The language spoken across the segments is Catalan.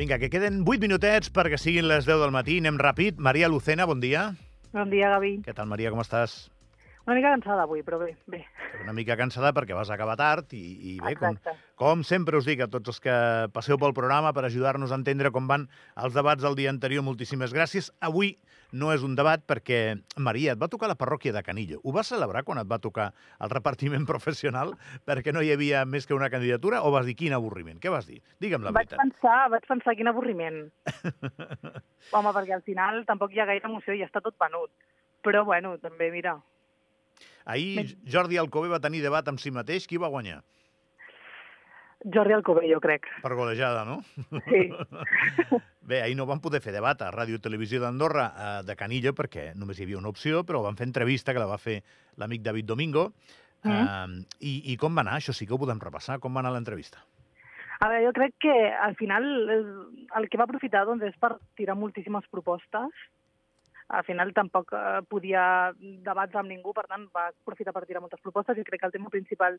Vinga, que queden 8 minutets perquè siguin les 10 del matí. Anem ràpid. Maria Lucena, bon dia. Bon dia, Gavi. Què tal, Maria, com estàs? Una mica cansada avui, però bé, bé. Una mica cansada perquè vas acabar tard i, i bé, com, com sempre us dic a tots els que passeu pel programa per ajudar-nos a entendre com van els debats del dia anterior, moltíssimes gràcies. Avui no és un debat perquè, Maria, et va tocar la parròquia de Canillo. Ho vas celebrar quan et va tocar el repartiment professional perquè no hi havia més que una candidatura o vas dir quin avorriment? Què vas dir? Digue'm la Vaig veritat. pensar, vaig pensar quin avorriment. Home, perquè al final tampoc hi ha gaire emoció i ja està tot venut. Però bueno, també, mira, Ahir Jordi Alcover va tenir debat amb si mateix. Qui va guanyar? Jordi Alcover, jo crec. Per golejada, no? Sí. Bé, ahir no van poder fer debat a Ràdio Televisió d'Andorra eh, de Canillo perquè només hi havia una opció, però van fer entrevista que la va fer l'amic David Domingo. Mm. Eh, i, I com va anar? Això sí que ho podem repassar. Com va anar l'entrevista? A veure, jo crec que al final el que va aprofitar doncs, és per tirar moltíssimes propostes. Al final tampoc eh, podia debats amb ningú, per tant va aprofitar per tirar moltes propostes i crec que el tema principal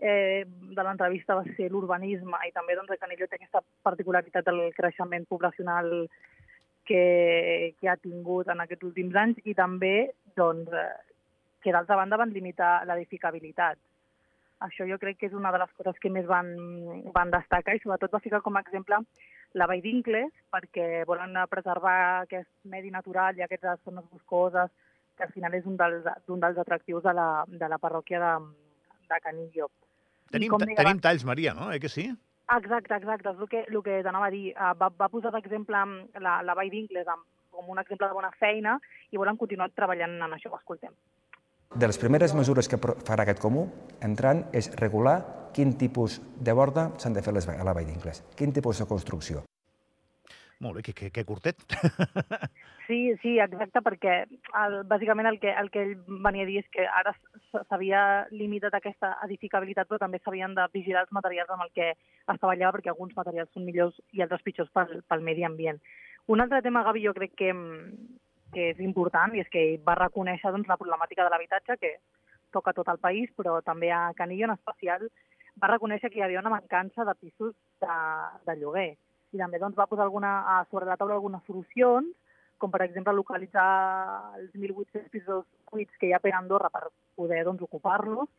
eh, de l'entrevista va ser l'urbanisme i també doncs, que Canillo té aquesta particularitat del creixement poblacional que, que ha tingut en aquests últims anys i també doncs, eh, que d'altra banda van limitar l'edificabilitat. Això jo crec que és una de les coses que més van, van destacar i sobretot va ficar com a exemple la Vall d'Incles perquè volen preservar aquest medi natural i aquestes zones boscoses que al final és un dels, un dels atractius de la, de la parròquia de, de Canillo. Tenim, deia tenim talls, Maria, no? Eh que sí? Exacte, exacte, és el que, el que t'anava a dir. Uh, va, va posar d'exemple la, la Vall d'Incles com un exemple de bona feina i volen continuar treballant en això, escoltem. De les primeres mesures que farà aquest comú, entrant, és regular quin tipus de borda s'han de fer les, a la Vall d'Incles, quin tipus de construcció. Molt bé, que, que, que curtet. Sí, sí, exacte, perquè el, bàsicament el que, el que ell venia a dir és que ara s'havia limitat aquesta edificabilitat, però també s'havien de vigilar els materials amb el que es treballava, perquè alguns materials són millors i altres pitjors pel, pel medi ambient. Un altre tema, Gavi, jo crec que, mm, que és important, i és que ell va reconèixer doncs, la problemàtica de l'habitatge, que toca tot el país, però també a Canillo en especial, va reconèixer que hi havia una mancança de pisos de, de lloguer. I també doncs, va posar alguna, sobre la taula algunes solucions, com per exemple localitzar els 1.800 pisos buits que hi ha per Andorra per poder doncs, ocupar-los,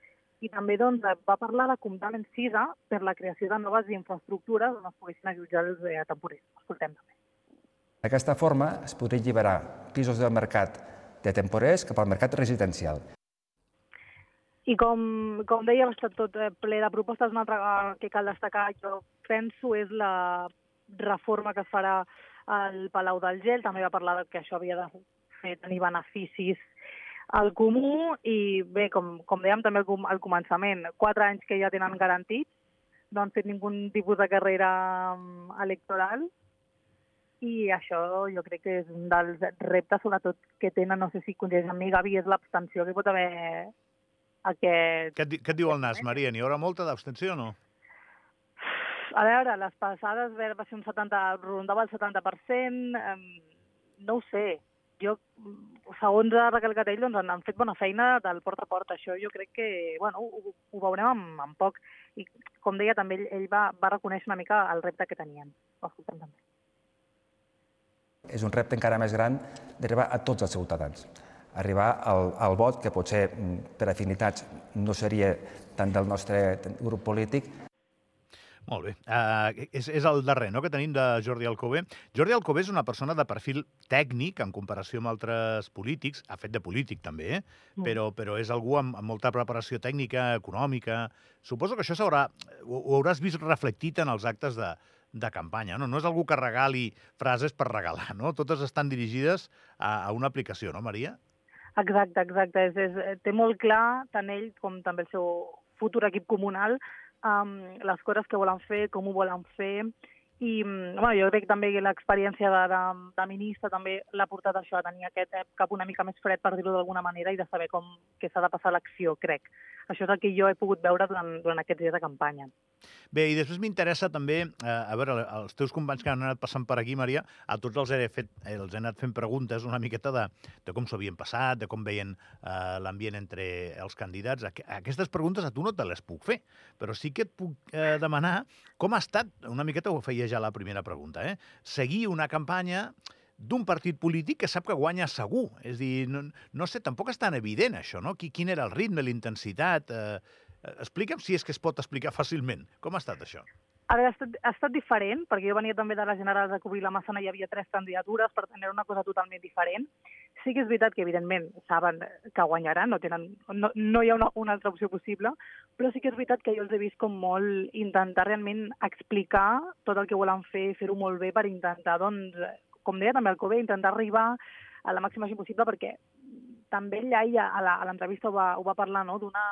i també doncs, va parlar de comptar amb CISA per la creació de noves infraestructures on es poguessin allotjar els eh, temporers. Escoltem també. D'aquesta forma es podria alliberar pisos del mercat de temporers cap al mercat residencial. I com, com deia, ha estat tot eh, ple de propostes. Una altra que cal destacar, jo penso, és la reforma que es farà al Palau del Gel. També va parlar que això havia de fer tenir beneficis al comú i bé, com, com dèiem també al, al començament, quatre anys que ja tenen garantits, no han fet ningú tipus de carrera mm, electoral i això jo crec que és un dels reptes, sobretot, que tenen, no sé si coincideix amb mi, Gavi, és l'abstenció que pot haver aquest... Què et, di- què et diu el nas, Maria? N'hi haurà molta d'abstenció o no? A veure, les passades va ser un 70, rondava el 70%, eh, no ho sé. Jo, segons ha recalcat ell, doncs han, fet bona feina del porta a porta. Això jo crec que, bueno, ho, ho veurem amb, amb poc. I, com deia, també ell, ell va, va reconèixer una mica el repte que tenien. Ho escoltem també. És un repte encara més gran d'arribar a tots els ciutadans. Arribar al, al vot, que potser mm, per afinitats no seria tant del nostre grup polític, Molt bé. Uh, és, és el darrer no, que tenim de Jordi Alcover. Jordi Alcover és una persona de perfil tècnic en comparació amb altres polítics, ha fet de polític també, eh? Mm. però, però és algú amb, amb molta preparació tècnica, econòmica... Suposo que això s'haurà ho, ho hauràs vist reflectit en els actes de, de campanya, no? No és algú que regali frases per regalar, no? Totes estan dirigides a, a una aplicació, no, Maria? Exacte, exacte. És, és, té molt clar, tant ell com també el seu futur equip comunal, um, les coses que volen fer, com ho volen fer, i mm, bueno, jo crec també que l'experiència de, de, de ministre també l'ha portat això, a tenir aquest eh, cap una mica més fred, per dir-ho d'alguna manera, i de saber com que s'ha de passar l'acció, crec. Això és el que jo he pogut veure durant, durant aquests dies de campanya. Bé, i després m'interessa també, eh, a veure, els teus companys que han anat passant per aquí, Maria, a tots els he, fet, els he anat fent preguntes una miqueta de, de com s'havien passat, de com veien eh, l'ambient entre els candidats. Aquestes preguntes a tu no te les puc fer, però sí que et puc eh, demanar com ha estat, una miqueta ho feia ja la primera pregunta, eh? seguir una campanya d'un partit polític que sap que guanya segur. És dir, no, no sé, tampoc és tan evident això, no? Quin era el ritme, la intensitat... Eh, explica'm si és que es pot explicar fàcilment. Com ha estat això? A veure, ha estat, ha estat diferent, perquè jo venia també de les generals de cobrir la Massana, hi havia tres candidatures, per tenir una cosa totalment diferent. Sí que és veritat que, evidentment, saben que guanyaran, no, tenen, no, no hi ha una, una altra opció possible, però sí que és veritat que jo els he vist com molt intentar realment explicar tot el que volen fer, fer-ho molt bé per intentar, doncs, com deia també el Cové, intentar arribar a la màxima possible, perquè també ell ja a l'entrevista ho, va, ho va parlar, no?, d'una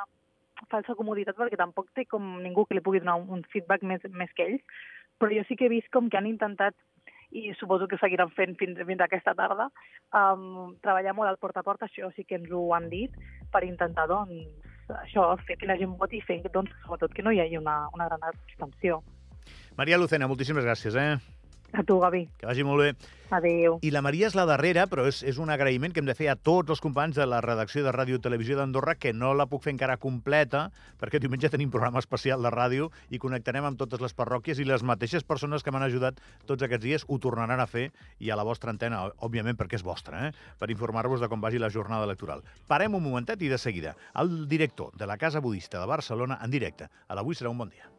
falsa comoditat perquè tampoc té com ningú que li pugui donar un, un feedback més, més que ells, però jo sí que he vist com que han intentat i suposo que seguiran fent fins, fins aquesta tarda, um, treballar molt al porta a porta, això sí que ens ho han dit, per intentar, doncs, això, fer que la gent voti i fer, doncs, sobretot que no hi hagi una, una gran abstenció. Maria Lucena, moltíssimes gràcies, eh? A tu, Gavi. Que vagi molt bé. Adéu. I la Maria és la darrera, però és, és un agraïment que hem de fer a tots els companys de la redacció de Ràdio i Televisió d'Andorra, que no la puc fer encara completa, perquè diumenge tenim programa especial de ràdio i connectarem amb totes les parròquies i les mateixes persones que m'han ajudat tots aquests dies ho tornaran a fer i a la vostra antena, òbviament perquè és vostra, eh? per informar-vos de com vagi la jornada electoral. Parem un momentet i de seguida. El director de la Casa Budista de Barcelona en directe. A l'avui serà un bon dia.